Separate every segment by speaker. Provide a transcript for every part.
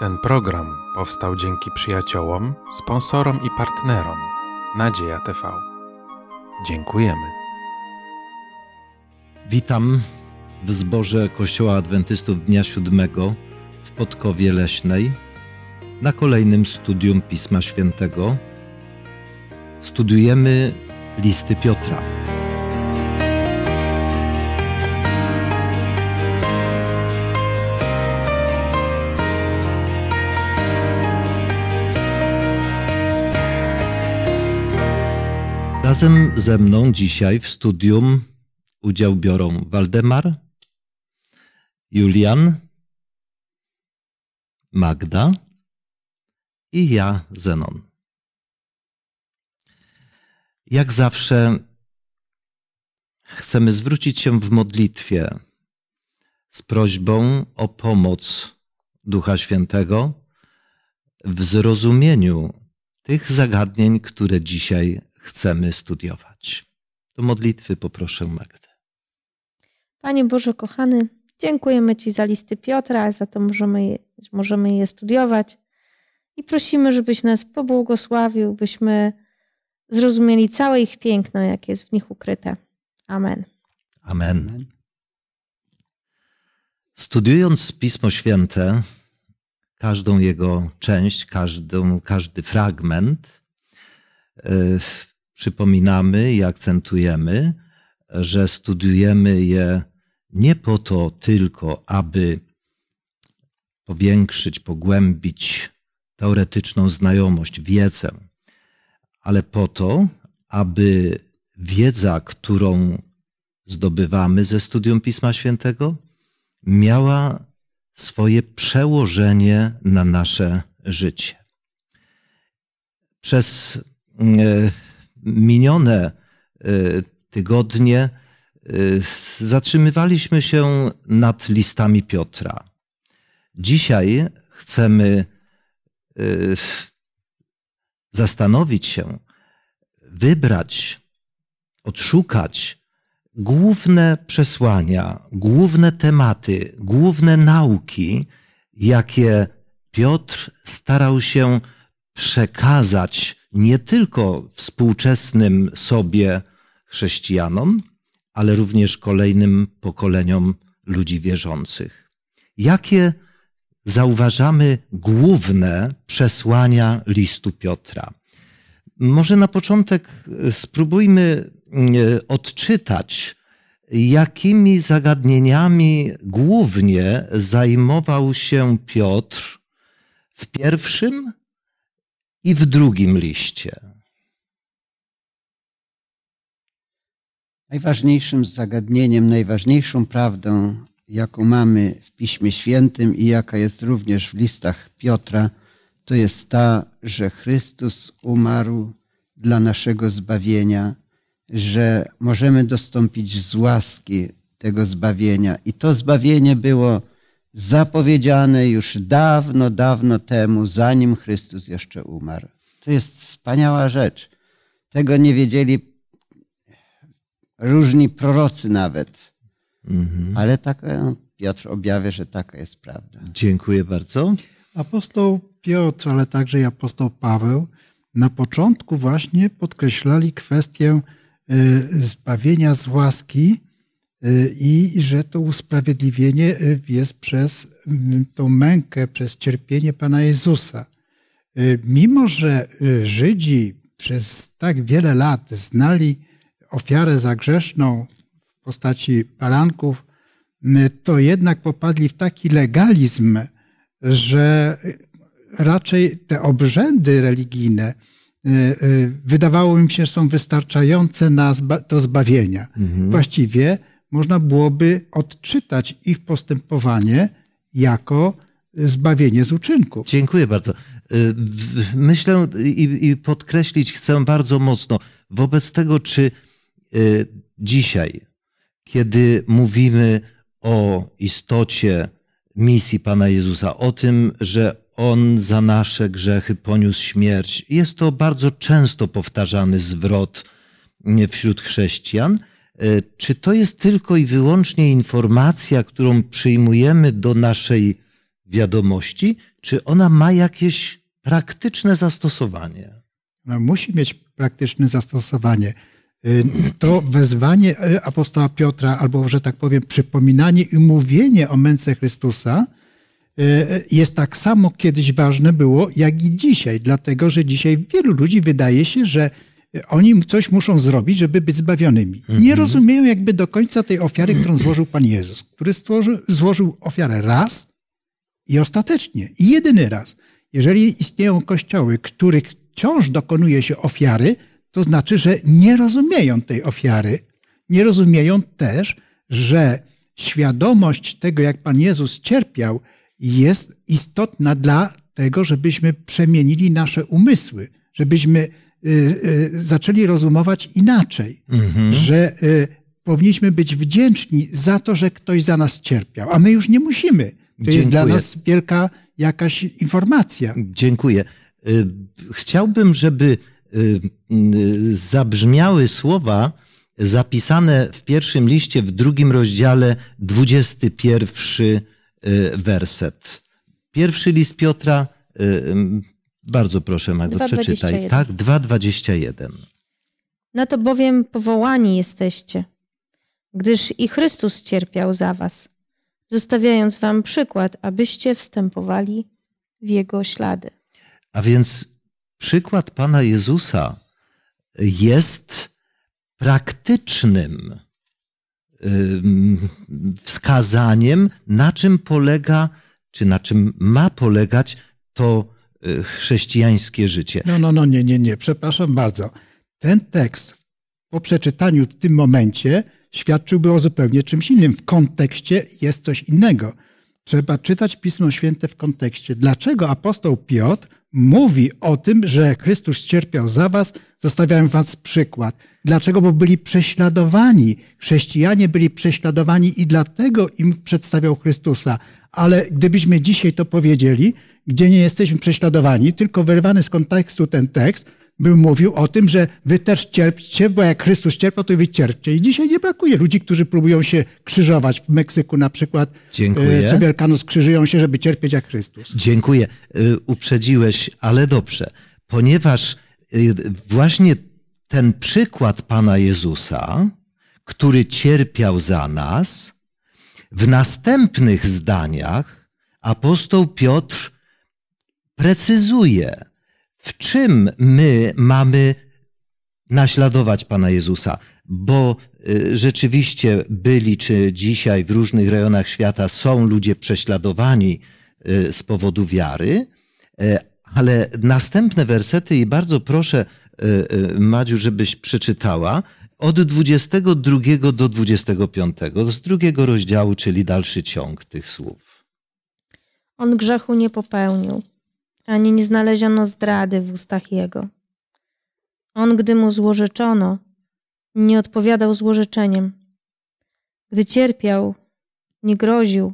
Speaker 1: Ten program powstał dzięki przyjaciołom, sponsorom i partnerom Nadzieja TV. Dziękujemy.
Speaker 2: Witam w zborze Kościoła Adwentystów Dnia Siódmego w Podkowie Leśnej na kolejnym studium Pisma Świętego. Studiujemy listy Piotra. Razem ze mną dzisiaj w studium udział biorą Waldemar, Julian, Magda i ja, Zenon. Jak zawsze chcemy zwrócić się w modlitwie z prośbą o pomoc Ducha Świętego w zrozumieniu tych zagadnień, które dzisiaj chcemy studiować. Do modlitwy poproszę Magdę.
Speaker 3: Panie Boże kochany, dziękujemy Ci za listy Piotra, za to możemy je, możemy je studiować i prosimy, żebyś nas pobłogosławił, byśmy zrozumieli całe ich piękno, jakie jest w nich ukryte. Amen.
Speaker 2: Amen. Studiując Pismo Święte, każdą jego część, każdą, każdy fragment, yy, przypominamy i akcentujemy, że studiujemy je nie po to tylko, aby powiększyć, pogłębić teoretyczną znajomość, wiedzę, ale po to, aby wiedza, którą zdobywamy ze studium Pisma Świętego, miała swoje przełożenie na nasze życie. Przez e, minione tygodnie zatrzymywaliśmy się nad listami Piotra. Dzisiaj chcemy zastanowić się, wybrać, odszukać główne przesłania, główne tematy, główne nauki, jakie Piotr starał się przekazać nie tylko współczesnym sobie chrześcijanom, ale również kolejnym pokoleniom ludzi wierzących. Jakie zauważamy główne przesłania listu Piotra? Może na początek spróbujmy e, odczytać, jakimi zagadnieniami głównie zajmował się Piotr w pierwszym i w drugim liście.
Speaker 4: Najważniejszym zagadnieniem, najważniejszą prawdą, jaką mamy w Piśmie Świętym i jaka jest również w listach Piotra, to jest ta, że Chrystus umarł dla naszego zbawienia, że możemy dostąpić z łaski tego zbawienia. I to zbawienie było zapowiedziane już dawno, dawno temu, zanim Chrystus jeszcze umarł. To jest wspaniała rzecz. Tego nie wiedzieli różni prorocy nawet. Mhm. Ale tak Piotr objawia, że taka jest prawda.
Speaker 2: Dziękuję bardzo.
Speaker 5: Apostoł Piotr, ale także i apostoł Paweł na początku właśnie podkreślali kwestię y, zbawienia z łaski, i że to usprawiedliwienie y, jest przez tą mękę, przez cierpienie Pana Jezusa. Y, mimo, że Żydzi przez tak wiele lat znali ofiarę zagrzeszną w postaci baranków, to jednak popadli w taki legalizm, że raczej te obrzędy religijne wydawało im się, że są wystarczające na do zbawienia. Mhm. Właściwie można byłoby odczytać ich postępowanie jako zbawienie z uczynków.
Speaker 2: Dziękuję bardzo. Y, myślę i podkreślić chcę bardzo mocno, wobec tego, czy y, dzisiaj, kiedy mówimy o istocie misji Pana Jezusa, o tym, że On za nasze grzechy poniósł śmierć, jest to bardzo często powtarzany zwrot wśród chrześcijan – czy to jest tylko i wyłącznie informacja, którą przyjmujemy do naszej wiadomości, czy ona ma jakieś praktyczne zastosowanie?
Speaker 5: No, musi mieć praktyczne zastosowanie. Y, To wezwanie apostoła Piotra, albo że tak powiem, przypominanie i mówienie o męce Chrystusa y, jest tak samo kiedyś ważne było, jak i dzisiaj, dlatego że dzisiaj wielu ludzi wydaje się, że oni coś muszą zrobić, żeby być zbawionymi. Nie rozumieją jakby do końca tej ofiary, którą złożył Pan Jezus, który stworzył, złożył ofiarę raz i ostatecznie, i jedyny raz. Jeżeli istnieją kościoły, których wciąż dokonuje się ofiary, to znaczy, że nie rozumieją tej ofiary. Nie rozumieją też, że świadomość tego, jak Pan Jezus cierpiał, jest istotna dla tego, żebyśmy przemienili nasze umysły, żebyśmy zaczęli rozumować inaczej, że y, powinniśmy być wdzięczni za to, że ktoś za nas cierpiał, a my już nie musimy. To jest dla
Speaker 2: Dziękuję.
Speaker 5: nas wielka jakaś informacja.
Speaker 2: Dziękuję. Y, Chciałbym, żeby y, y, zabrzmiały słowa zapisane w pierwszym liście, w drugim rozdziale, 21 y, werset. Pierwszy list Piotra, y, y, bardzo proszę, Magdo,
Speaker 3: 2,21.
Speaker 2: przeczytaj. Tak, 2,21.
Speaker 3: Na to bowiem powołani jesteście, gdyż i Chrystus cierpiał za was, zostawiając wam przykład, abyście wstępowali w Jego ślady.
Speaker 2: A więc przykład Pana Jezusa jest praktycznym ym, wskazaniem, na czym polega, czy na czym ma polegać to chrześcijańskie życie.
Speaker 5: No, no, no, nie, nie, nie, przepraszam bardzo. Ten tekst po przeczytaniu w tym momencie świadczyłby o zupełnie czymś innym. W kontekście jest coś innego. Trzeba czytać Pismo Święte w kontekście. Dlaczego apostoł Piotr mówi o tym, że Chrystus cierpiał za was, zostawiałem was przykład. Dlaczego? Bo byli prześladowani. Chrześcijanie byli prześladowani i dlatego im przedstawiał Chrystusa. Ale gdybyśmy dzisiaj to powiedzieli, gdzie nie jesteśmy prześladowani, tylko wyrwany z kontekstu ten tekst, by mówił o tym, że wy też cierpcie, bo jak Chrystus cierpiał, to wy cierpcie. I dzisiaj nie brakuje ludzi, którzy próbują się krzyżować. W Meksyku na przykład
Speaker 2: Dziękuję.
Speaker 5: e, co Wielkanoc krzyżują się, żeby cierpieć jak Chrystus.
Speaker 2: Dziękuję. Y, Uprzedziłeś, ale dobrze, ponieważ y, właśnie ten przykład Pana Jezusa, który cierpiał za nas, w następnych zdaniach apostoł Piotr precyzuje, w czym my mamy naśladować Pana Jezusa, bo y, rzeczywiście byli, czy dzisiaj w różnych rejonach świata są ludzie prześladowani y, z powodu wiary, y, ale następne wersety, i bardzo proszę, Madziu, żebyś przeczytała, od 22 do 25, z drugiego rozdziału, czyli dalszy ciąg tych słów.
Speaker 3: On grzechu nie popełnił, ani nie znaleziono zdrady w ustach Jego. On, gdy mu złożeczono, nie odpowiadał złorzeczeniem. Gdy cierpiał, nie groził,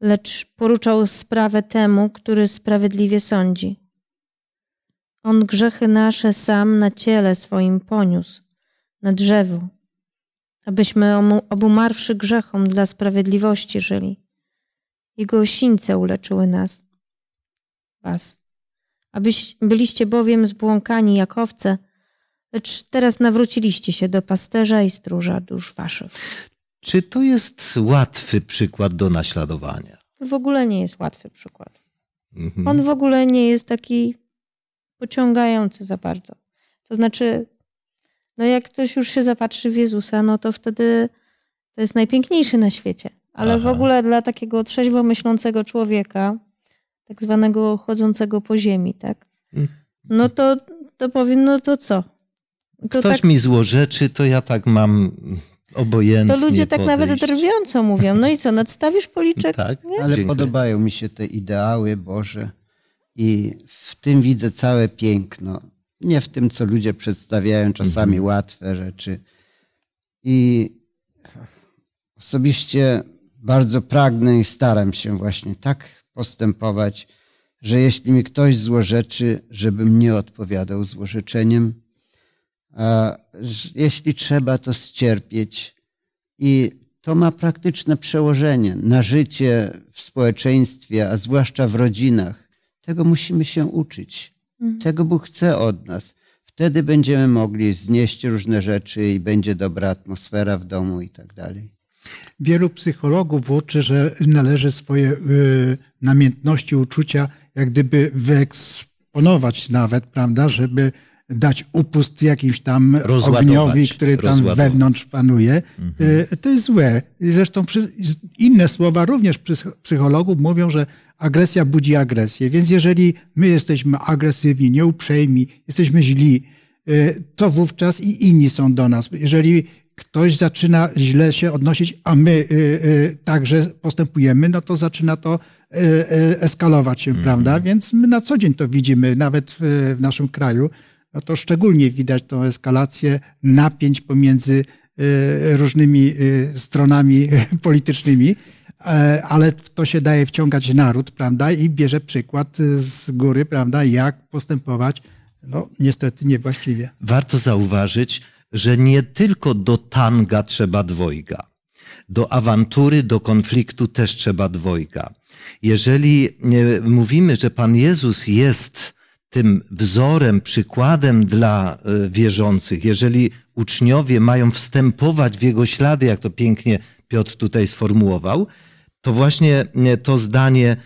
Speaker 3: lecz poruczał sprawę temu, który sprawiedliwie sądzi. On grzechy nasze sam na ciele swoim poniósł, na drzewu, abyśmy obumarwszy grzechom dla sprawiedliwości żyli. Jego osińce uleczyły nas, was. Abyś byliście bowiem zbłąkani jak owce, lecz teraz nawróciliście się do pasterza i stróża dusz waszych.
Speaker 2: Czy to jest łatwy przykład do naśladowania?
Speaker 3: W ogóle nie jest łatwy przykład.
Speaker 2: Mhm.
Speaker 3: On w ogóle nie jest taki pociągający za bardzo. To znaczy, no jak ktoś już się zapatrzy w Jezusa, no to wtedy to jest najpiękniejszy na świecie. Ale w
Speaker 2: Aha.
Speaker 3: ogóle dla takiego trzeźwo myślącego człowieka, tak zwanego chodzącego po ziemi, tak?
Speaker 2: Mm.
Speaker 3: No to, to powiem, no to co? To
Speaker 2: Ktoś
Speaker 3: tak,
Speaker 2: mi złorzeczy, to ja tak mam obojętnie
Speaker 3: to ludzie tak nawet drwiąco mówią. No i co, nadstawisz policzek?
Speaker 2: Tak?
Speaker 3: Nie?
Speaker 4: Ale
Speaker 2: Dziękuję.
Speaker 4: podobają mi się te ideały Boże i w tym widzę całe piękno. Nie w tym, co ludzie przedstawiają, czasami łatwe rzeczy. I osobiście bardzo pragnę i staram się właśnie tak postępować, że jeśli mi ktoś złorzeczy, żebym nie odpowiadał złorzeczeniem, a jeśli trzeba, to ścierpieć i to ma praktyczne przełożenie na życie w społeczeństwie, a zwłaszcza w rodzinach. Tego musimy się uczyć. Tego Bóg chce od nas. Wtedy będziemy mogli znieść różne rzeczy i będzie dobra atmosfera w domu i tak dalej.
Speaker 5: Wielu psychologów uczy, że należy swoje y, namiętności, uczucia jak gdyby wyeksponować nawet, prawda, żeby dać upust jakimś tam
Speaker 2: Rozładować.
Speaker 5: ogniowi, który tam
Speaker 2: Rozładować.
Speaker 5: wewnątrz panuje. Y, To jest złe. Zresztą inne słowa również psych- psychologów mówią, że agresja budzi agresję. Więc jeżeli my jesteśmy agresywni, nieuprzejmi, jesteśmy źli, y, to wówczas i inni są do nas. Jeżeli ktoś zaczyna źle się odnosić, a my y, także postępujemy, no to zaczyna to eskalować się, prawda? Więc my na co dzień to widzimy, nawet w, naszym kraju. No to szczególnie widać tą eskalację napięć pomiędzy y, różnymi stronami politycznymi, e, ale to się daje wciągać naród, prawda? I bierze przykład z góry, prawda? Jak postępować, no niestety niewłaściwie.
Speaker 2: Warto zauważyć, że nie tylko do tanga trzeba dwojga. Do awantury, do konfliktu też trzeba dwojga. Jeżeli mówimy, że Pan Jezus jest tym wzorem, przykładem dla e, wierzących, jeżeli uczniowie mają wstępować w Jego ślady, jak to pięknie Piotr tutaj sformułował, to właśnie to zdanie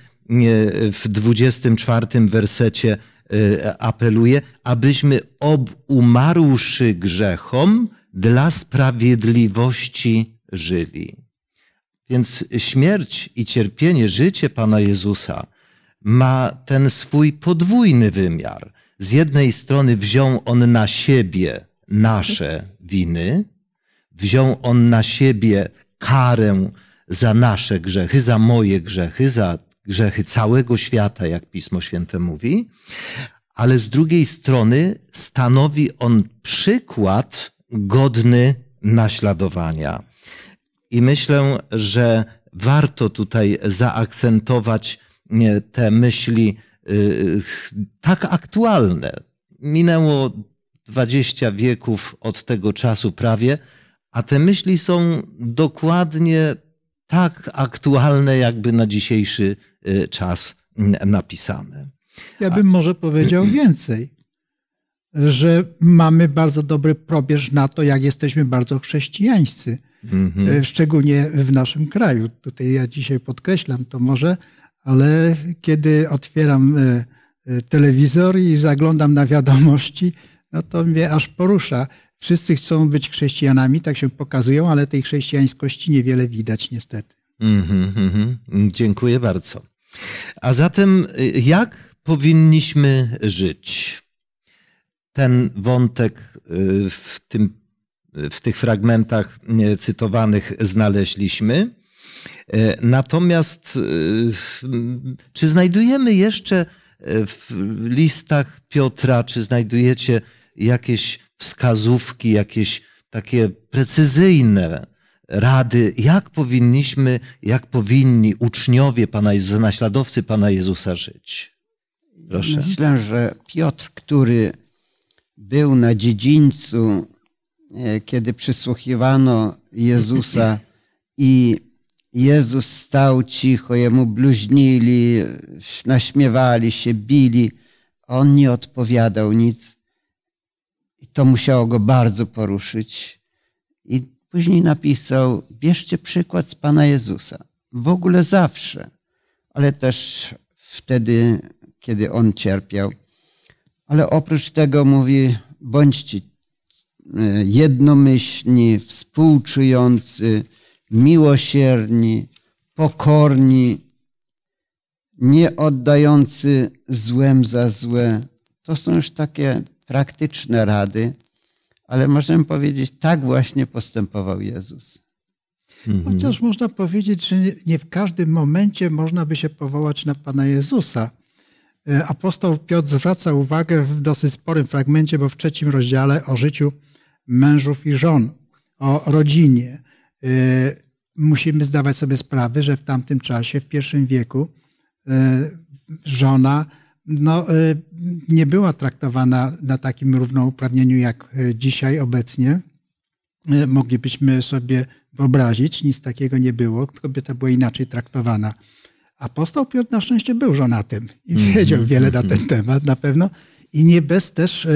Speaker 2: w 24 wersecie e, apeluje, abyśmy obumarłszy grzechom dla sprawiedliwości żyli. Więc śmierć i cierpienie, życie Pana Jezusa ma ten swój podwójny wymiar. Z jednej strony wziął On na siebie nasze winy, wziął On na siebie karę za nasze grzechy, za moje grzechy, za grzechy całego świata, jak Pismo Święte mówi, ale z drugiej strony stanowi on przykład godny naśladowania. I myślę, że warto tutaj zaakcentować nie, te myśli y, tak aktualne. Minęło 20 wieków od tego czasu prawie, a te myśli są dokładnie tak aktualne, jakby na dzisiejszy y, czas napisane.
Speaker 5: Ja bym może powiedział więcej, że mamy bardzo dobry probierz na to, jak jesteśmy bardzo chrześcijańscy, e, szczególnie w naszym kraju. Tutaj ja dzisiaj podkreślam to może, ale kiedy otwieram e, e, telewizor i zaglądam na wiadomości, no to mnie aż porusza. Wszyscy chcą być chrześcijanami, tak się pokazują, ale tej chrześcijańskości niewiele widać niestety.
Speaker 2: Mhm, mhm. Dziękuję bardzo. A zatem, y, jak powinniśmy żyć? Ten wątek y, w, tym, w tych fragmentach y, cytowanych znaleźliśmy. Y, Natomiast, y, czy znajdujemy jeszcze w listach Piotra, czy znajdujecie jakieś wskazówki, jakieś takie precyzyjne rady, jak powinniśmy, jak powinni uczniowie Pana Jezusa, naśladowcy Pana Jezusa żyć? Proszę.
Speaker 4: Myślę, że Piotr, który był na dziedzińcu, e, kiedy przysłuchiwano Jezusa i Jezus stał cicho, jemu bluźnili, naśmiewali się, bili, on nie odpowiadał nic. I to musiało go bardzo poruszyć. I później napisał: Bierzcie przykład z Pana Jezusa. W ogóle zawsze, ale też wtedy, kiedy on cierpiał. Ale oprócz tego mówi: bądźcie e, jednomyślni, współczujący, miłosierni, pokorni, nie oddający złem za złe. To są już takie praktyczne rady, ale możemy powiedzieć, tak właśnie postępował Jezus.
Speaker 5: Chociaż można powiedzieć, że nie- nie w każdym momencie można by się powołać na Pana Jezusa. E, Apostoł Piotr zwraca uwagę w dosyć sporym fragmencie, bo w trzecim rozdziale o życiu mężów i żon, o rodzinie. E, Musimy zdawać sobie sprawę, że w tamtym czasie, w pierwszym wieku, e, żona no, e, nie była traktowana na takim równouprawnieniu jak dzisiaj obecnie. moglibyśmy sobie wyobrazić. Nic takiego nie było. Kobieta była inaczej traktowana. Apostoł Piotr na szczęście był żonatym i wiedział wiele na ten temat na pewno. I nie bez też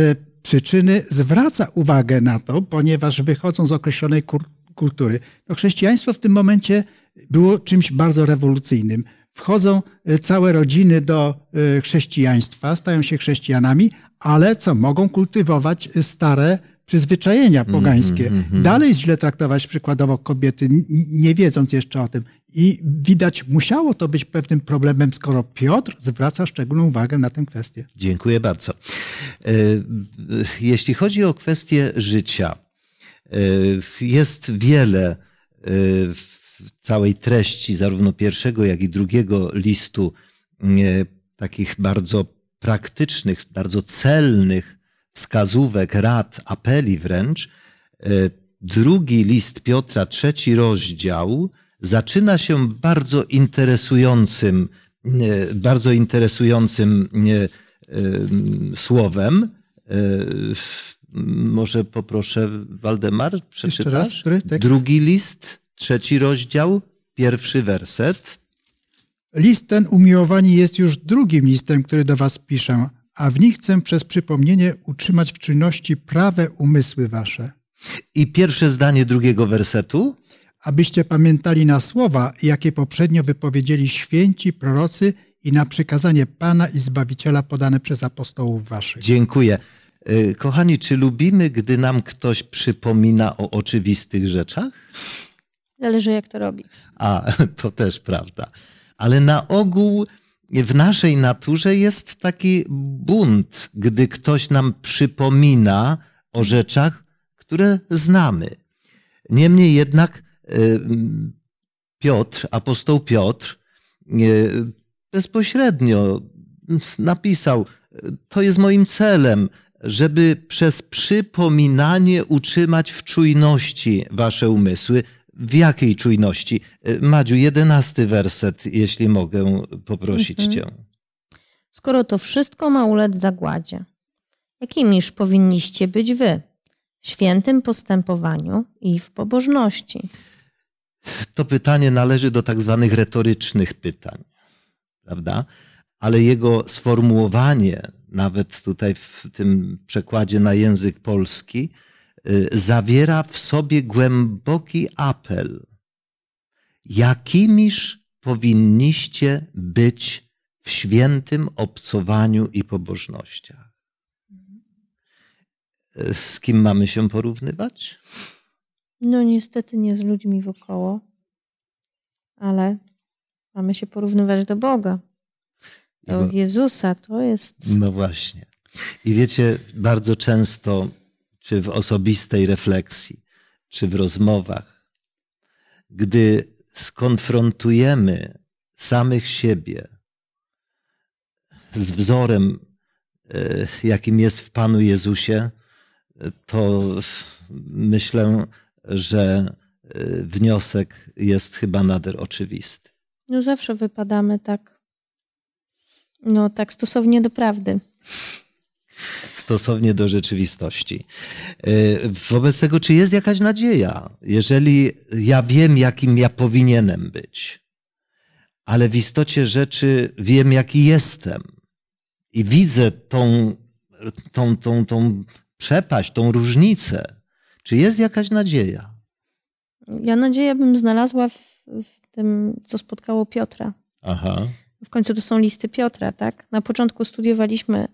Speaker 5: przyczyny zwraca uwagę na to, ponieważ wychodzą z określonej kultury. Chrześcijaństwo w tym momencie było czymś bardzo rewolucyjnym. Wchodzą e, całe rodziny do e, chrześcijaństwa, stają się chrześcijanami, ale co mogą kultywować e, stare przyzwyczajenia pogańskie. Dalej źle traktować przykładowo kobiety, nie wiedząc jeszcze o tym. I widać, musiało to być pewnym problemem, skoro Piotr zwraca szczególną uwagę na tę kwestię.
Speaker 2: Dziękuję bardzo. E, Jeśli chodzi o kwestię życia, e, jest wiele e, w całej treści zarówno pierwszego, jak i drugiego listu e, takich bardzo praktycznych, bardzo celnych wskazówek, rad, apeli wręcz. E, Drugi list Piotra, trzeci rozdział, zaczyna się bardzo interesującym, e, bardzo interesującym e, em, słowem. Może poproszę Waldemar, przeczytasz?
Speaker 5: raz, który tekst?
Speaker 2: Drugi list, trzeci rozdział, pierwszy werset.
Speaker 5: List ten, umiłowani, jest już drugim listem, który do was piszę, a w nich chcę przez przypomnienie utrzymać w czynności prawe umysły wasze,
Speaker 2: I pierwsze zdanie drugiego wersetu.
Speaker 5: abyście pamiętali na słowa, jakie poprzednio wypowiedzieli święci prorocy i na przykazanie Pana i Zbawiciela podane przez apostołów waszych.
Speaker 2: Dziękuję. E, Kochani, czy lubimy, gdy nam ktoś przypomina o oczywistych rzeczach?
Speaker 3: Zależy jak to robi.
Speaker 2: A, to też prawda. Ale na ogół w naszej naturze jest taki bunt, gdy ktoś nam przypomina o rzeczach, które znamy. Niemniej jednak e, Piotr, apostoł Piotr, e, bezpośrednio napisał: To jest moim celem, żeby przez przypominanie utrzymać w czujności wasze umysły. W jakiej czujności? E, Madziu, jedenasty werset, jeśli mogę poprosić
Speaker 3: Mhm.
Speaker 2: cię.
Speaker 3: Skoro to wszystko ma ulec zagładzie, jakimiż powinniście być wy? W świętym postępowaniu i w pobożności.
Speaker 2: To pytanie należy do tak zwanych retorycznych pytań, prawda? Ale jego sformułowanie, nawet tutaj w tym przekładzie na język polski, y, zawiera w sobie głęboki apel. Jakimiż powinniście być w świętym obcowaniu i pobożnościach? Y, Z kim mamy się porównywać?
Speaker 3: No niestety nie z ludźmi wokoło, ale mamy się porównywać do Boga. Do
Speaker 2: I-
Speaker 3: Jezusa to jest.
Speaker 2: No właśnie. I wiecie, bardzo często, czy w osobistej refleksji, czy w rozmowach, gdy skonfrontujemy samych siebie z wzorem, e, jakim jest w Panu Jezusie, to myślę, że e, wniosek jest chyba nader oczywisty.
Speaker 3: No zawsze wypadamy tak. No tak stosownie do prawdy.
Speaker 2: Stosownie do rzeczywistości. E, Wobec tego, czy jest jakaś nadzieja? Jeżeli ja wiem, jakim ja powinienem być, ale w istocie rzeczy wiem, jaki jestem i widzę tą, tą, tą, tą przepaść, tą różnicę, czy jest jakaś nadzieja?
Speaker 3: Ja nadzieję bym znalazła w, w tym, co spotkało Piotra.
Speaker 2: Aha.
Speaker 3: W końcu to są listy Piotra, tak? Na początku studiowaliśmy,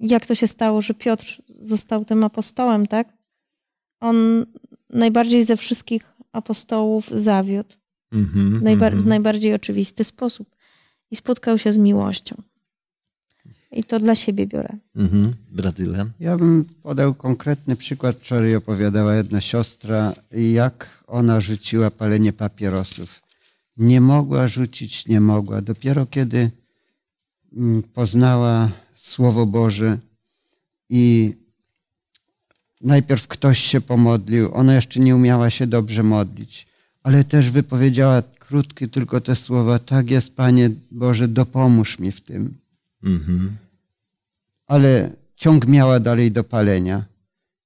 Speaker 3: jak to się stało, że Piotr został tym apostołem, tak? On najbardziej ze wszystkich apostołów zawiódł.
Speaker 2: Mhm,
Speaker 3: Najbar-
Speaker 2: mhm.
Speaker 3: W najbardziej oczywisty sposób. I spotkał się z miłością. I to dla siebie biorę.
Speaker 2: Mhm. Bratyle?
Speaker 4: Ja bym podał konkretny przykład. Wczoraj opowiadała jedna siostra, jak ona rzuciła palenie papierosów. Nie mogła rzucić, nie mogła. Dopiero kiedy mm, poznała Słowo Boże i najpierw ktoś się pomodlił, ona jeszcze nie umiała się dobrze modlić, ale też wypowiedziała krótkie tylko te słowa: Tak jest, Panie Boże, dopomóż mi w tym
Speaker 2: Mhm.
Speaker 4: ale ciąg miała dalej do palenia.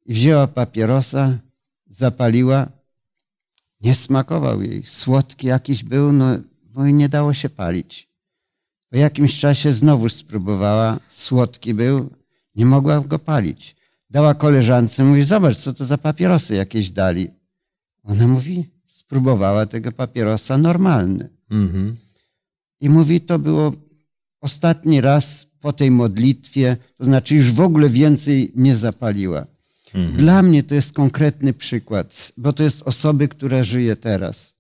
Speaker 4: i wzięła papierosa, zapaliła. Nie smakował jej. Słodki jakiś był, no bo nie dało się palić. Po jakimś czasie znowu spróbowała, słodki był, nie mogła go palić. Dała koleżance, mówi, zobacz, co to za papierosy jakieś dali. Ona mówi, spróbowała tego papierosa normalny.
Speaker 2: Mhm.
Speaker 4: I mówi, to było ostatni raz po tej modlitwie, to znaczy już w ogóle więcej nie zapaliła.
Speaker 2: Mhm.
Speaker 4: Dla mnie to jest konkretny przykład, bo to jest osoby, która żyje teraz.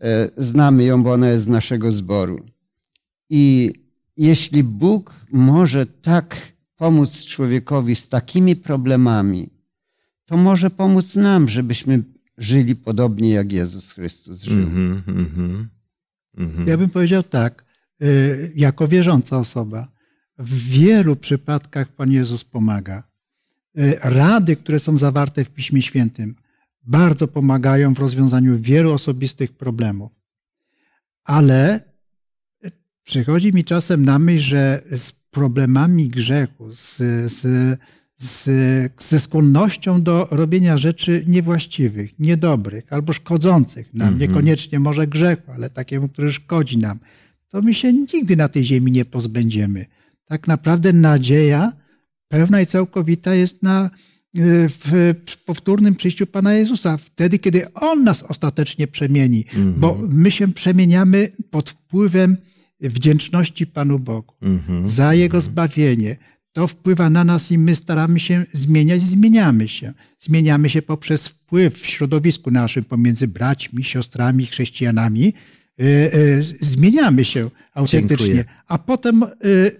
Speaker 4: E, Znamy ją, bo ona jest z naszego zboru. I jeśli Bóg może tak pomóc człowiekowi z takimi problemami, to może pomóc nam, żebyśmy żyli podobnie jak Jezus Chrystus żył.
Speaker 2: Mhm, mhm, mhm.
Speaker 5: Ja bym powiedział tak, y, jako wierząca osoba, w wielu przypadkach Pan Jezus pomaga. Y, Rady, które są zawarte w Piśmie Świętym, bardzo pomagają w rozwiązaniu wielu osobistych problemów. Ale przychodzi mi czasem na myśl, że z problemami grzechu, z, z, z, ze skłonnością do robienia rzeczy niewłaściwych, niedobrych albo szkodzących nam,
Speaker 2: Mhm.
Speaker 5: niekoniecznie może grzechu, ale takiemu, który szkodzi nam, to my się nigdy na tej ziemi nie pozbędziemy. Tak naprawdę nadzieja pełna i całkowita jest na, y, w powtórnym przyjściu Pana Jezusa, wtedy, kiedy On nas ostatecznie przemieni, bo my się przemieniamy pod wpływem wdzięczności Panu Bogu
Speaker 2: Mhm.
Speaker 5: za Jego zbawienie. To wpływa na nas i my staramy się zmieniać, zmieniamy się. Zmieniamy się poprzez wpływ w środowisku naszym pomiędzy braćmi, siostrami, chrześcijanami. Y, y, Zmieniamy się autentycznie.
Speaker 2: Dziękuję.
Speaker 5: A potem y,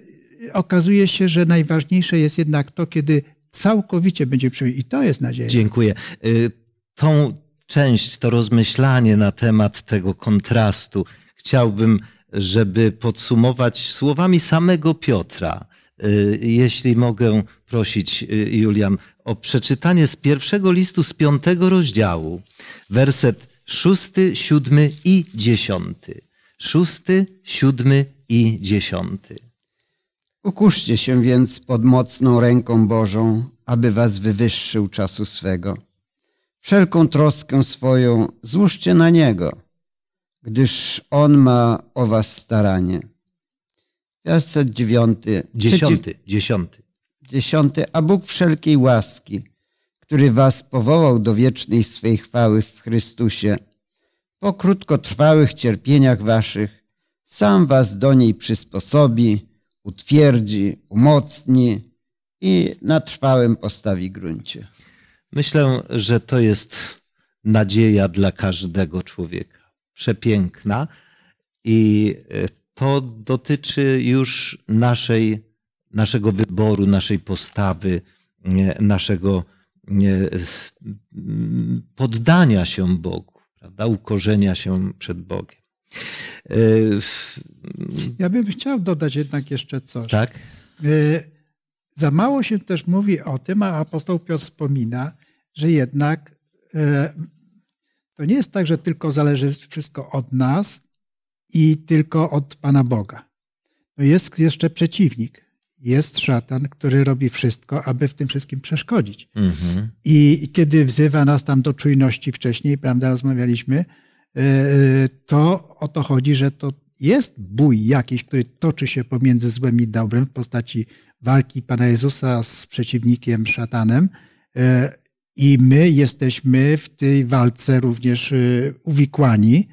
Speaker 5: okazuje się, że najważniejsze jest jednak to, kiedy całkowicie będziemy przemienieni. I to jest nadzieja.
Speaker 2: Dziękuję. Tą część, to rozmyślanie na temat tego kontrastu chciałbym, żeby podsumować słowami samego Piotra. Y, Jeśli mogę prosić, y, Julian, o przeczytanie z pierwszego listu z piątego rozdziału, werset szósty, siódmy i dziesiąty. Szósty, siódmy i dziesiąty.
Speaker 4: Ukuszcie się więc pod mocną ręką Bożą, aby was wywyższył czasu swego. Wszelką troskę swoją złóżcie na Niego, gdyż On ma o was staranie. Werset dziewiąty.
Speaker 2: Dziesiąty, dziesiąty.
Speaker 4: Dziesiąty. A Bóg wszelkiej łaski, który was powołał do wiecznej swej chwały w Chrystusie, po krótkotrwałych cierpieniach waszych, sam was do niej przysposobi, utwierdzi, umocni i na trwałym postawi gruncie.
Speaker 2: Myślę, że to jest nadzieja dla każdego człowieka. Przepiękna i e, to dotyczy już naszej, naszego wyboru, naszej postawy, naszego poddania się Bogu, prawda? ukorzenia się przed Bogiem. E,
Speaker 5: Ja bym chciał dodać jednak jeszcze coś.
Speaker 2: Tak?
Speaker 5: Y, Za mało się też mówi o tym, a apostoł Piotr wspomina, że jednak to nie jest tak, że tylko zależy wszystko od nas i tylko od Pana Boga. No jest jeszcze przeciwnik. Jest szatan, który robi wszystko, aby w tym wszystkim przeszkodzić.
Speaker 2: Mhm.
Speaker 5: I kiedy wzywa nas tam do czujności wcześniej, prawda, rozmawialiśmy, yy, to o to chodzi, że to jest bój jakiś, który toczy się pomiędzy złem i dobrem w postaci walki Pana Jezusa z przeciwnikiem, szatanem. I my jesteśmy w tej walce również yy, uwikłani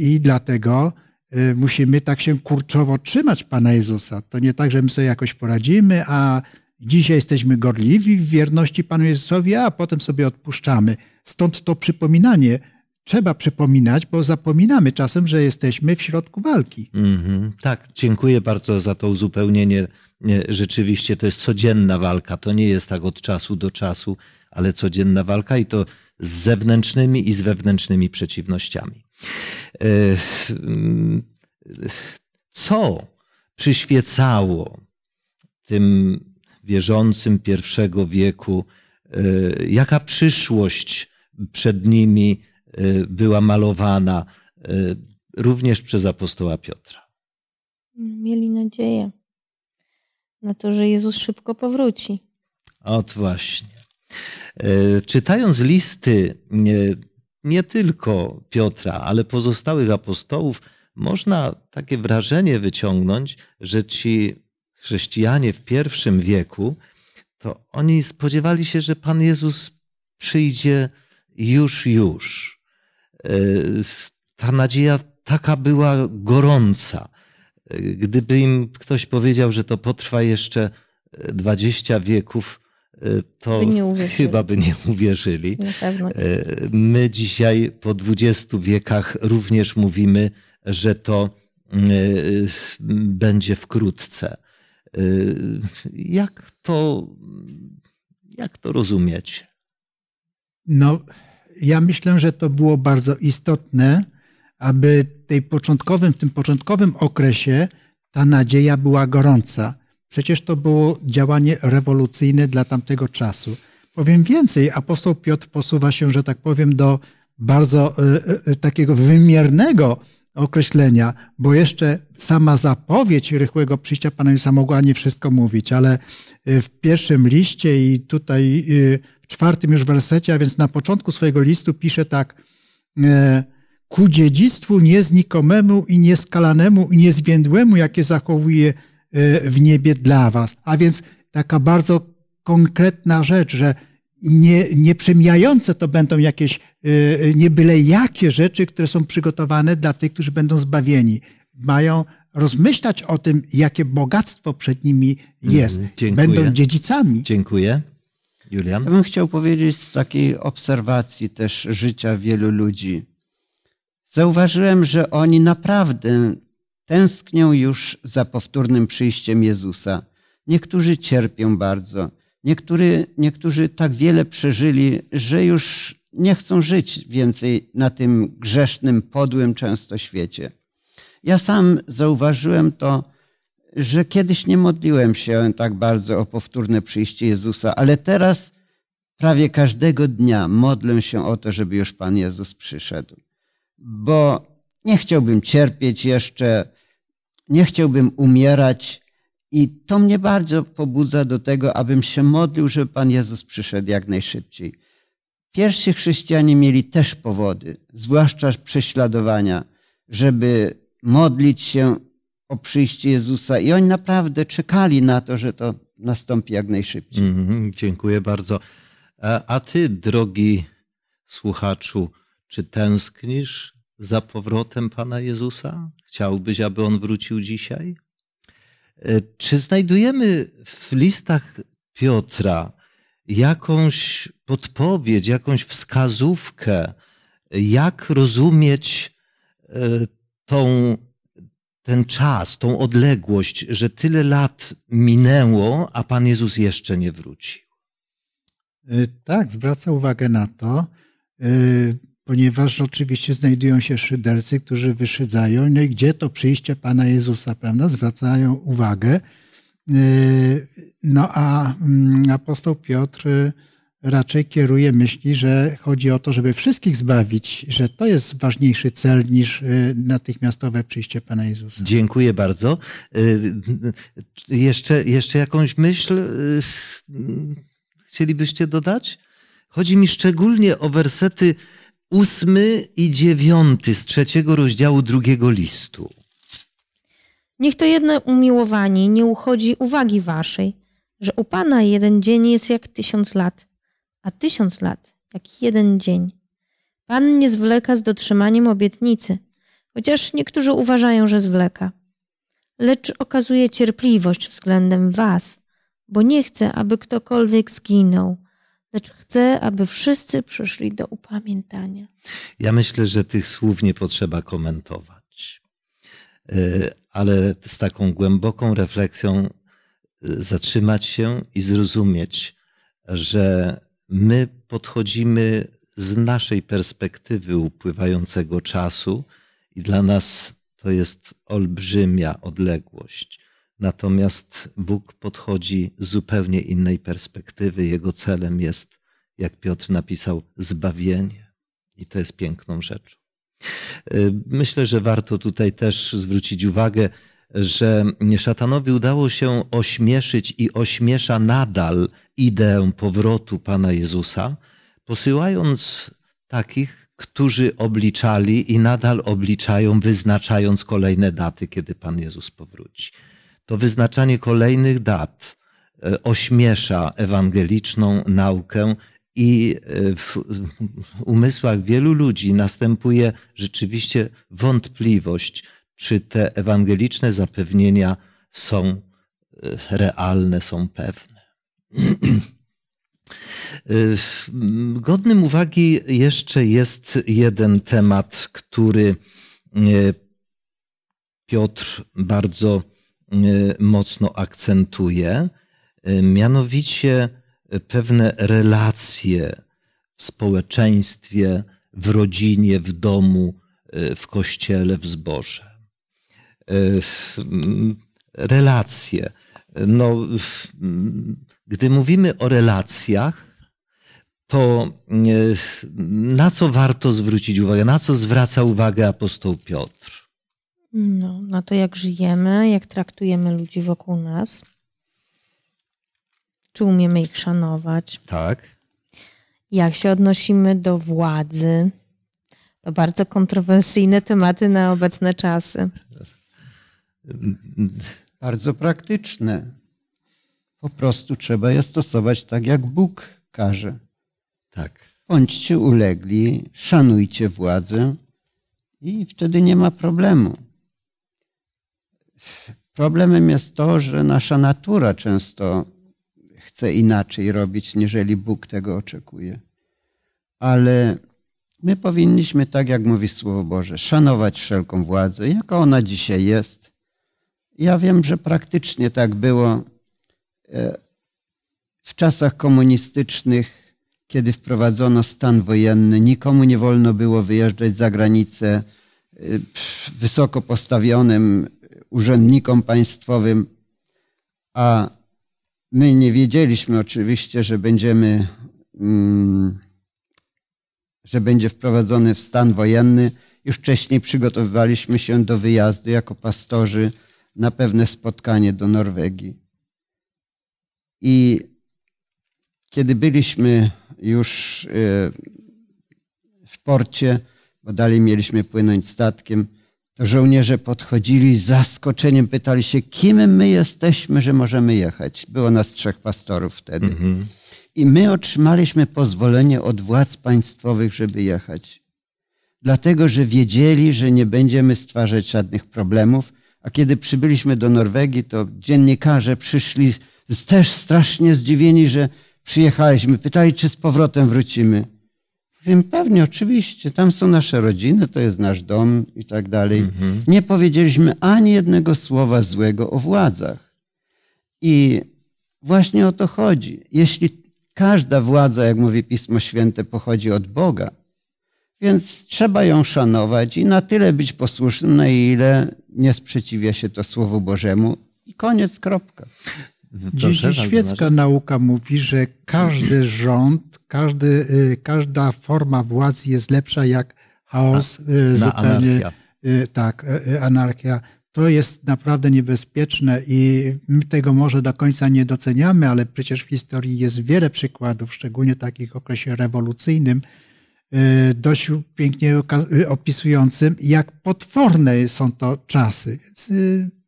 Speaker 5: i dlatego yy, musimy tak się kurczowo trzymać Pana Jezusa. To nie tak, że my sobie jakoś poradzimy, a Dzisiaj jesteśmy gorliwi w wierności Panu Jezusowi, a potem sobie odpuszczamy. Stąd to przypominanie. Trzeba przypominać, bo zapominamy czasem, że jesteśmy w środku walki.
Speaker 2: Mhm. Tak, dziękuję bardzo za to uzupełnienie. Nie, Rzeczywiście to jest codzienna walka. To nie jest tak od czasu do czasu, ale codzienna walka i to z zewnętrznymi i z wewnętrznymi przeciwnościami. E, Co przyświecało tym wierzącym pierwszego wieku? E, Jaka przyszłość przed nimi e, była malowana również przez apostoła Piotra?
Speaker 3: Mieli nadzieję na to, że Jezus szybko powróci.
Speaker 2: Ot właśnie. E, czytając listy nie, nie tylko Piotra, ale pozostałych apostołów, można takie wrażenie wyciągnąć, że ci chrześcijanie w pierwszym wieku, to oni spodziewali się, że Pan Jezus przyjdzie już, już. E, ta nadzieja taka była gorąca. E, gdyby im ktoś powiedział, że to potrwa jeszcze 20 wieków, e, to
Speaker 3: By
Speaker 2: chyba by nie uwierzyli.
Speaker 3: Pewno.
Speaker 2: My dzisiaj po 20 wiekach również mówimy, że to będzie wkrótce. Jak to, jak to rozumieć?
Speaker 5: No, ja myślę, że to było bardzo istotne, aby tej początkowym, w tym początkowym okresie ta nadzieja była gorąca. Przecież to było działanie rewolucyjne dla tamtego czasu. Powiem więcej, apostoł Piotr posuwa się, że tak powiem, do bardzo y, y, takiego wymiernego określenia, bo jeszcze sama zapowiedź rychłego przyjścia Pana Jezusa mogła nie wszystko mówić, ale w pierwszym liście i tutaj w czwartym już wersecie, a więc na początku swojego listu pisze tak ku dziedzictwu nieznikomemu i nieskalanemu i niezwiędłemu, jakie zachowuje w niebie dla was. A więc taka bardzo konkretna rzecz, że nie, nieprzemijające to będą jakieś nie byle jakie rzeczy, które są przygotowane dla tych, którzy będą zbawieni. Mają rozmyślać o tym, jakie bogactwo przed nimi jest.
Speaker 2: Dziękuję.
Speaker 5: Będą dziedzicami.
Speaker 2: Dziękuję. Julian?
Speaker 4: Ja bym chciał powiedzieć z takiej obserwacji też życia wielu ludzi. Zauważyłem, że oni naprawdę tęsknią już za powtórnym przyjściem Jezusa. Niektórzy cierpią bardzo, niektórzy, niektórzy tak wiele przeżyli, że już nie chcą żyć więcej na tym grzesznym, podłym często świecie. Ja sam zauważyłem to, że kiedyś nie modliłem się tak bardzo o powtórne przyjście Jezusa, ale teraz prawie każdego dnia modlę się o to, żeby już Pan Jezus przyszedł. Bo nie chciałbym cierpieć jeszcze, nie chciałbym umierać i to mnie bardzo pobudza do tego, abym się modlił, żeby Pan Jezus przyszedł jak najszybciej. Pierwsi chrześcijanie mieli też powody, zwłaszcza prześladowania, żeby modlić się o przyjście Jezusa i oni naprawdę czekali na to, że to nastąpi jak najszybciej.
Speaker 2: Mm, dziękuję bardzo. A, a ty, drogi słuchaczu, czy tęsknisz za powrotem Pana Jezusa? Chciałbyś, aby On wrócił dzisiaj? E, czy znajdujemy w listach Piotra jakąś podpowiedź, jakąś wskazówkę, jak rozumieć e, tą ten czas, tą odległość, że tyle lat minęło, a Pan Jezus jeszcze nie wrócił.
Speaker 5: Y, tak, zwraca uwagę na to, ponieważ oczywiście znajdują się szydercy, którzy wyszydzają, no i gdzie to przyjście Pana Jezusa, prawda? Zwracają uwagę. Y, no a mm, apostoł Piotr raczej kieruje myśli, że chodzi o to, żeby wszystkich zbawić, że to jest ważniejszy cel niż y, natychmiastowe przyjście Pana Jezusa.
Speaker 2: Dziękuję bardzo. Y, jeszcze, jeszcze jakąś myśl y, chcielibyście dodać? Chodzi mi szczególnie o wersety ósmy i dziewiąty z trzeciego rozdziału drugiego listu.
Speaker 3: Niech to jedno umiłowani nie uchodzi uwagi waszej, że u Pana jeden dzień jest jak tysiąc lat – a tysiąc lat, jak jeden dzień. Pan nie zwleka z dotrzymaniem obietnicy, chociaż niektórzy uważają, że zwleka. Lecz okazuje cierpliwość względem Was, bo nie chce, aby ktokolwiek zginął, lecz chce, aby wszyscy przyszli do upamiętania.
Speaker 2: Ja myślę, że tych słów nie potrzeba komentować, e, ale z taką głęboką refleksją e, zatrzymać się i zrozumieć, że my podchodzimy z naszej perspektywy upływającego czasu i dla nas to jest olbrzymia odległość. Natomiast Bóg podchodzi z zupełnie innej perspektywy. Jego celem jest, jak Piotr napisał, zbawienie. I to jest piękną rzeczą. Y, myślę, że warto tutaj też zwrócić uwagę że szatanowi udało się ośmieszyć i ośmiesza nadal ideę powrotu Pana Jezusa, posyłając takich, którzy obliczali i nadal obliczają, wyznaczając kolejne daty, kiedy Pan Jezus powróci. To wyznaczanie kolejnych dat e, ośmiesza ewangeliczną naukę i e, w umysłach wielu ludzi następuje rzeczywiście wątpliwość, czy te ewangeliczne zapewnienia są e, realne, są pewne. Godnym uwagi jeszcze jest jeden temat, który Piotr bardzo mocno akcentuje, mianowicie pewne relacje w społeczeństwie, w rodzinie, w domu, w kościele, w zborze. Relacje. No, gdy mówimy o relacjach, to na co warto zwrócić uwagę? Na co zwraca uwagę apostoł Piotr?
Speaker 3: No, na to, jak żyjemy, jak traktujemy ludzi wokół nas. Czy umiemy ich szanować?
Speaker 2: Tak.
Speaker 3: Jak się odnosimy do władzy? To bardzo kontrowersyjne tematy na obecne czasy.
Speaker 4: Bardzo praktyczne. Po prostu trzeba je stosować tak, jak Bóg każe.
Speaker 2: Tak.
Speaker 4: Bądźcie ulegli, szanujcie władzę i wtedy nie ma problemu. Problemem jest to, że nasza natura często chce inaczej robić, niżeli Bóg tego oczekuje. Ale my powinniśmy, tak jak mówi Słowo Boże, szanować wszelką władzę, jaka ona dzisiaj jest. Ja wiem, że praktycznie tak było e, w czasach komunistycznych, kiedy wprowadzono stan wojenny. Nikomu nie wolno było wyjeżdżać za granicę e, wysoko postawionym urzędnikom państwowym, a my nie wiedzieliśmy oczywiście, że będziemy, mm, że będzie wprowadzony w stan wojenny. Już wcześniej przygotowywaliśmy się do wyjazdu jako pastorzy na pewne spotkanie do Norwegii. I kiedy byliśmy już e, w porcie, bo dalej mieliśmy płynąć statkiem, to żołnierze podchodzili z zaskoczeniem, pytali się, kim my jesteśmy, że możemy jechać. Było nas trzech pastorów wtedy. Mhm. I my otrzymaliśmy pozwolenie od władz państwowych, żeby jechać. Dlatego, że wiedzieli, że nie będziemy stwarzać żadnych problemów. A kiedy przybyliśmy do Norwegii, to dziennikarze przyszli też strasznie zdziwieni, że przyjechaliśmy. Pytali, czy z powrotem wrócimy. Wiem, pewnie, oczywiście, tam są nasze rodziny, to jest nasz dom i tak dalej. Mhm. Nie powiedzieliśmy ani jednego słowa złego o władzach. I właśnie o to chodzi. Jeśli każda władza, jak mówi Pismo Święte, pochodzi od Boga, więc trzeba ją szanować i na tyle być posłusznym, na ile nie sprzeciwia się to Słowu Bożemu i koniec, kropka.
Speaker 5: Dziś świecka nauka mówi, że każdy rząd, każdy, y, każda forma władzy jest lepsza jak chaos, na, y, zupełnie anarchia. Y, tak, anarchia. To jest naprawdę niebezpieczne i my tego może do końca nie doceniamy, ale przecież w historii jest wiele przykładów, szczególnie takich w okresie rewolucyjnym, dość pięknie opisującym, jak potworne są to czasy. Więc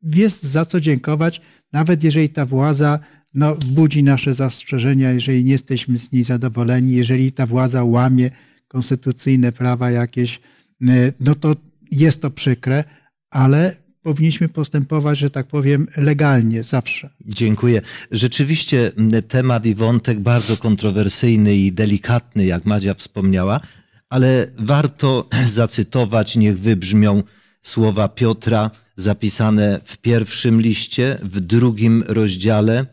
Speaker 5: jest za co dziękować nawet jeżeli ta władza no, budzi nasze zastrzeżenia, jeżeli nie jesteśmy z niej zadowoleni, jeżeli ta władza łamie konstytucyjne prawa jakieś, e, no to jest to przykre, ale powinniśmy postępować, że tak powiem, legalnie zawsze.
Speaker 2: Dziękuję. Rzeczywiście temat i wątek bardzo kontrowersyjny i delikatny, jak Madzia wspomniała, ale warto zacytować, niech wybrzmią słowa Piotra zapisane w pierwszym liście, w drugim rozdziale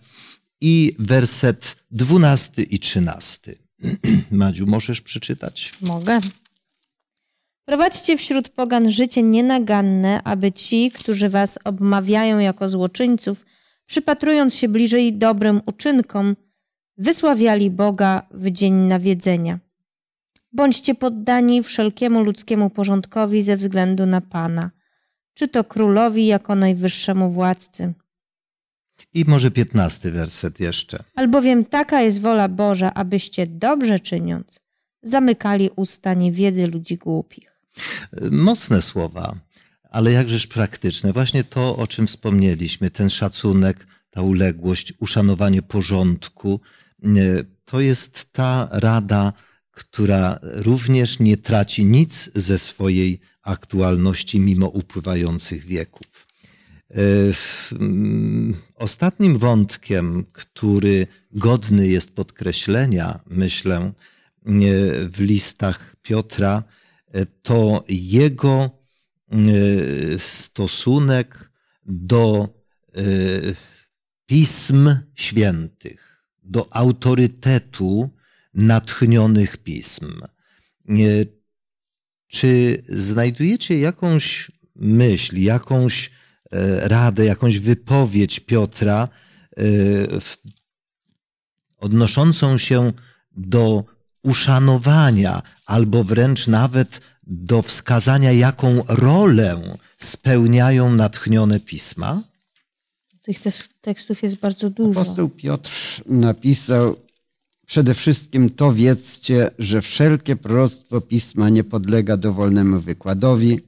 Speaker 2: i werset dwunasty i trzynasty. Madziu, możesz przeczytać?
Speaker 3: Mogę. Prowadźcie wśród pogan życie nienaganne, aby ci, którzy was obmawiają jako złoczyńców, przypatrując się bliżej dobrym uczynkom, wysławiali Boga w dzień nawiedzenia. Bądźcie poddani wszelkiemu ludzkiemu porządkowi ze względu na Pana – czy to królowi jako najwyższemu władcy.
Speaker 2: I może piętnasty werset jeszcze.
Speaker 3: Albowiem taka jest wola Boża, abyście dobrze czyniąc, zamykali usta niewiedzy ludzi głupich.
Speaker 2: Mocne słowa, ale jakżeż praktyczne. Właśnie to, o czym wspomnieliśmy, ten szacunek, ta uległość, uszanowanie porządku, to jest ta rada, która również nie traci nic ze swojej aktualności mimo upływających wieków. E, mm, ostatnim wątkiem, który godny jest podkreślenia, myślę, w listach Piotra, e, to jego e, stosunek do pism świętych, do autorytetu natchnionych pism. Czy znajdujecie jakąś myśl, jakąś e, radę, jakąś wypowiedź Piotra e, odnoszącą się do uszanowania albo wręcz nawet do wskazania, jaką rolę spełniają natchnione pisma?
Speaker 3: Tych tekstów jest bardzo dużo.
Speaker 4: Apostoł Piotr napisał Przede wszystkim to wiedzcie, że wszelkie proroctwo pisma nie podlega dowolnemu wykładowi,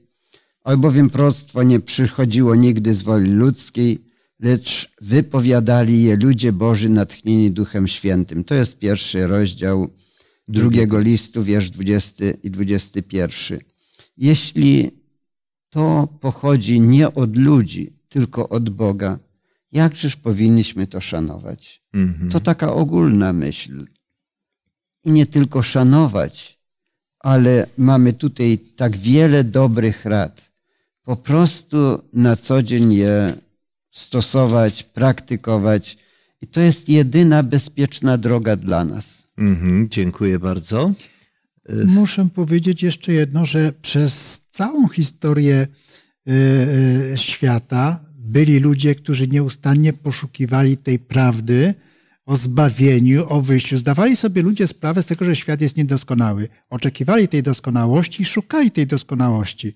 Speaker 4: albowiem proroctwo nie przychodziło nigdy z woli ludzkiej, lecz wypowiadali je ludzie Boży natchnieni Duchem Świętym. To jest pierwszy rozdział drugiego listu, wiersz 20 i 21. Jeśli to pochodzi nie od ludzi, tylko od Boga, jakżeż powinniśmy to szanować? Mhm. To taka ogólna myśl. I nie tylko szanować, ale mamy tutaj tak wiele dobrych rad. Po prostu na co dzień je stosować, praktykować. I to jest jedyna bezpieczna droga dla nas.
Speaker 2: Mhm, dziękuję bardzo.
Speaker 5: Muszę powiedzieć jeszcze jedno, że przez całą historię y, y, świata byli ludzie, którzy nieustannie poszukiwali tej prawdy o zbawieniu, o wyjściu. Zdawali sobie ludzie sprawę z tego, że świat jest niedoskonały. Oczekiwali tej doskonałości i szukali tej doskonałości.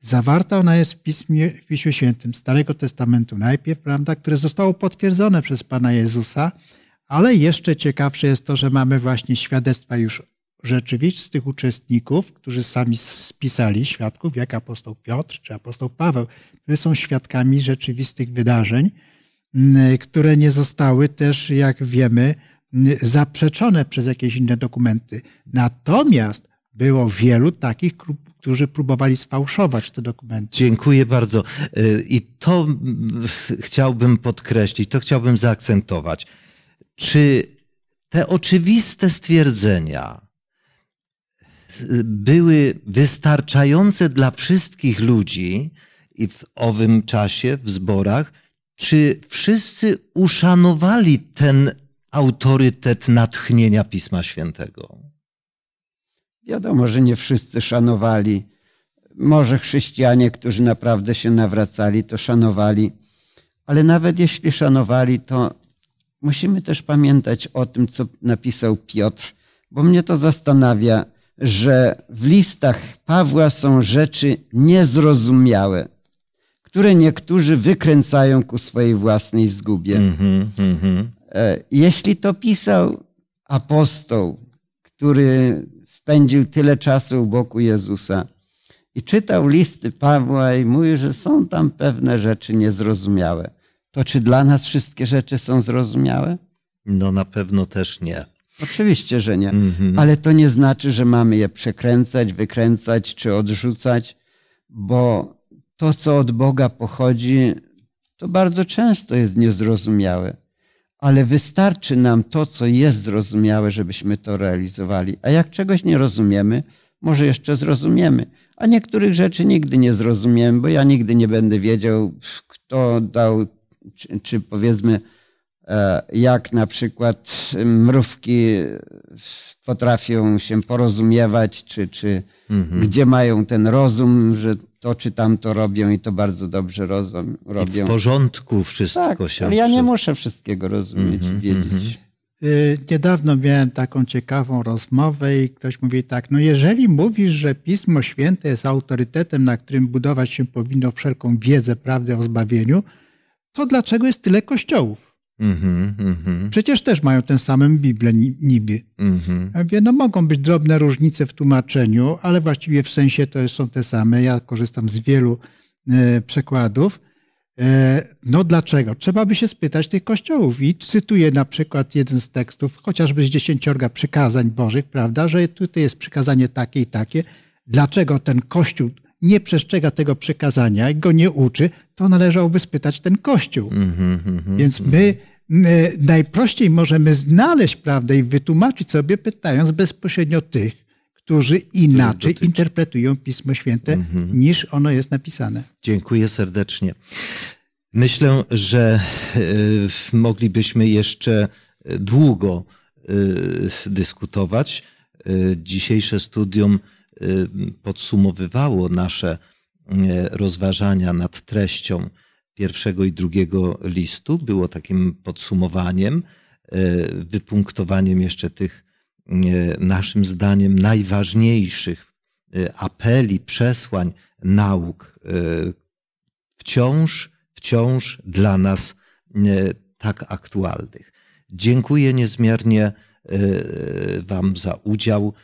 Speaker 5: Zawarta ona jest w Piśmie, w Piśmie Świętym Starego Testamentu najpierw, prawda, które zostało potwierdzone przez Pana Jezusa, ale jeszcze ciekawsze jest to, że mamy właśnie świadectwa już rzeczywistych uczestników, którzy sami spisali świadków, jak apostoł Piotr czy apostoł Paweł, którzy są świadkami rzeczywistych wydarzeń, które nie zostały też, jak wiemy, zaprzeczone przez jakieś inne dokumenty. Natomiast było wielu takich, którzy próbowali sfałszować te dokumenty.
Speaker 2: Dziękuję bardzo. Y, I to chciałbym podkreślić, to chciałbym zaakcentować. Czy te oczywiste stwierdzenia, były wystarczające dla wszystkich ludzi i w owym czasie, w zborach, czy wszyscy uszanowali ten autorytet natchnienia Pisma Świętego?
Speaker 4: Wiadomo, że nie wszyscy szanowali. Może chrześcijanie, którzy naprawdę się nawracali, to szanowali, ale nawet jeśli szanowali, to musimy też pamiętać o tym, co napisał Piotr, bo mnie to zastanawia że w listach Pawła są rzeczy niezrozumiałe, które niektórzy wykręcają ku swojej własnej zgubie. Mm -hmm, Jeśli to pisał apostoł, który spędził tyle czasu u boku Jezusa i czytał listy Pawła i mówi, że są tam pewne rzeczy niezrozumiałe, to czy dla nas wszystkie rzeczy są zrozumiałe?
Speaker 2: No na pewno też nie.
Speaker 4: Oczywiście, że nie. Mhm. Ale to nie znaczy, że mamy je przekręcać, wykręcać czy odrzucać, bo to, co od Boga pochodzi, to bardzo często jest niezrozumiałe. Ale wystarczy nam to, co jest zrozumiałe, żebyśmy to realizowali. A jak czegoś nie rozumiemy, może jeszcze zrozumiemy. A niektórych rzeczy nigdy nie zrozumiemy, bo ja nigdy nie będę wiedział, kto dał, czy, czy powiedzmy, jak na przykład mrówki potrafią się porozumiewać, czy, czy mhm. gdzie mają ten rozum, że to czy tamto robią i to bardzo dobrze rozum, robią.
Speaker 2: I w porządku wszystko
Speaker 4: tak,
Speaker 2: się...
Speaker 4: ale ja nie muszę wszystkiego rozumieć, mhm, wiedzieć. Mhm.
Speaker 5: y, niedawno miałem taką ciekawą rozmowę i ktoś mówi tak, no jeżeli mówisz, że Pismo Święte jest autorytetem, na którym budować się powinno wszelką wiedzę, prawdę o zbawieniu, to dlaczego jest tyle kościołów?
Speaker 2: Mhm, mhm,
Speaker 5: Przecież też mają tę samą Biblię ni- niby.
Speaker 2: mhm.
Speaker 5: Ja mówię, no mogą być drobne różnice w tłumaczeniu, ale właściwie w sensie to są te same. Ja korzystam z wielu e, przekładów. E, no dlaczego? Trzeba by się spytać tych kościołów. I cytuję na przykład jeden z tekstów, chociażby z dziesięciorga przykazań bożych, prawda, że tutaj jest przykazanie takie i takie. Dlaczego ten kościół nie przestrzega tego przykazania i go nie uczy, to należałoby spytać ten kościół.
Speaker 2: Mhm, mhm.
Speaker 5: Więc my najprościej możemy znaleźć prawdę i wytłumaczyć sobie, pytając bezpośrednio tych, którzy inaczej interpretują Pismo Święte,
Speaker 2: Mhm.
Speaker 5: niż ono jest napisane.
Speaker 2: Dziękuję serdecznie. Myślę, że e, moglibyśmy jeszcze długo e, dyskutować. E, Dzisiejsze studium e, podsumowywało nasze e, rozważania nad treścią pierwszego i drugiego listu. Było takim podsumowaniem, e, wypunktowaniem jeszcze tych naszym zdaniem najważniejszych apeli, przesłań, nauk, wciąż, wciąż dla nas tak aktualnych. Dziękuję niezmiernie Wam za udział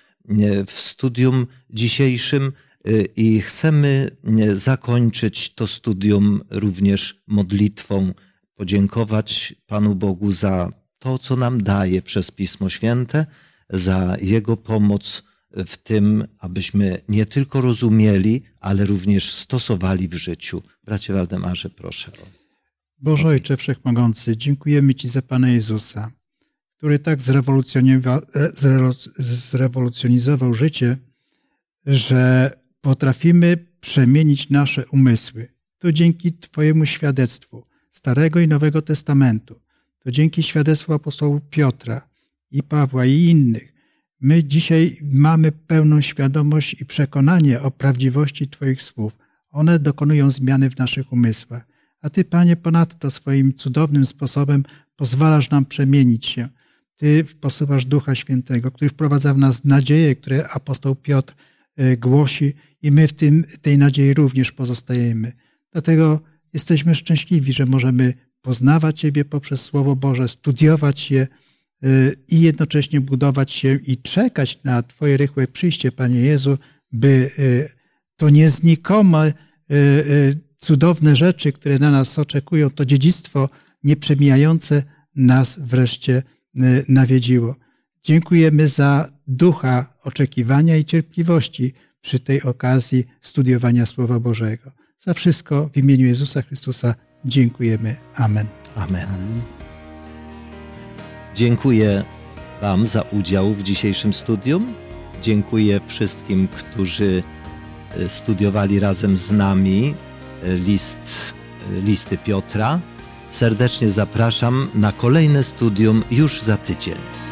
Speaker 2: w studium dzisiejszym e, i chcemy e, zakończyć to studium również modlitwą, podziękować Panu Bogu za to, co nam daje przez Pismo Święte, za Jego pomoc w tym, abyśmy nie tylko rozumieli, ale również stosowali w życiu. Bracie Waldemarze, proszę.
Speaker 5: Boże Ojcze Wszechmogący, dziękujemy Ci za Pana Jezusa, który tak zrewolucjonizował życie, że potrafimy przemienić nasze umysły. To dzięki Twojemu świadectwu Starego i Nowego Testamentu. To dzięki świadectwu apostołów Piotra i Pawła i innych. My dzisiaj mamy pełną świadomość i przekonanie o prawdziwości Twoich słów. One dokonują zmiany w naszych umysłach. A Ty, Panie, ponadto swoim cudownym sposobem pozwalasz nam przemienić się. Ty posyłasz Ducha Świętego, który wprowadza w nas nadzieję, które apostoł Piotr e, głosi i my w tym, tej nadziei również pozostajemy. Dlatego jesteśmy szczęśliwi, że możemy poznawać Ciebie poprzez Słowo Boże, studiować je e, i jednocześnie budować się i czekać na Twoje rychłe przyjście, Panie Jezu, by e, to nieznikome, cudowne rzeczy, które na nas oczekują, to dziedzictwo nieprzemijające nas wreszcie nawiedziło. Dziękujemy za ducha oczekiwania i cierpliwości przy tej okazji studiowania Słowa Bożego. Za wszystko w imieniu Jezusa Chrystusa dziękujemy. Amen.
Speaker 2: Amen.
Speaker 4: Amen.
Speaker 2: Dziękuję Wam za udział w dzisiejszym studium. Dziękuję wszystkim, którzy e, studiowali razem z nami e, list, listy Piotra. Serdecznie zapraszam na kolejne studium już za tydzień.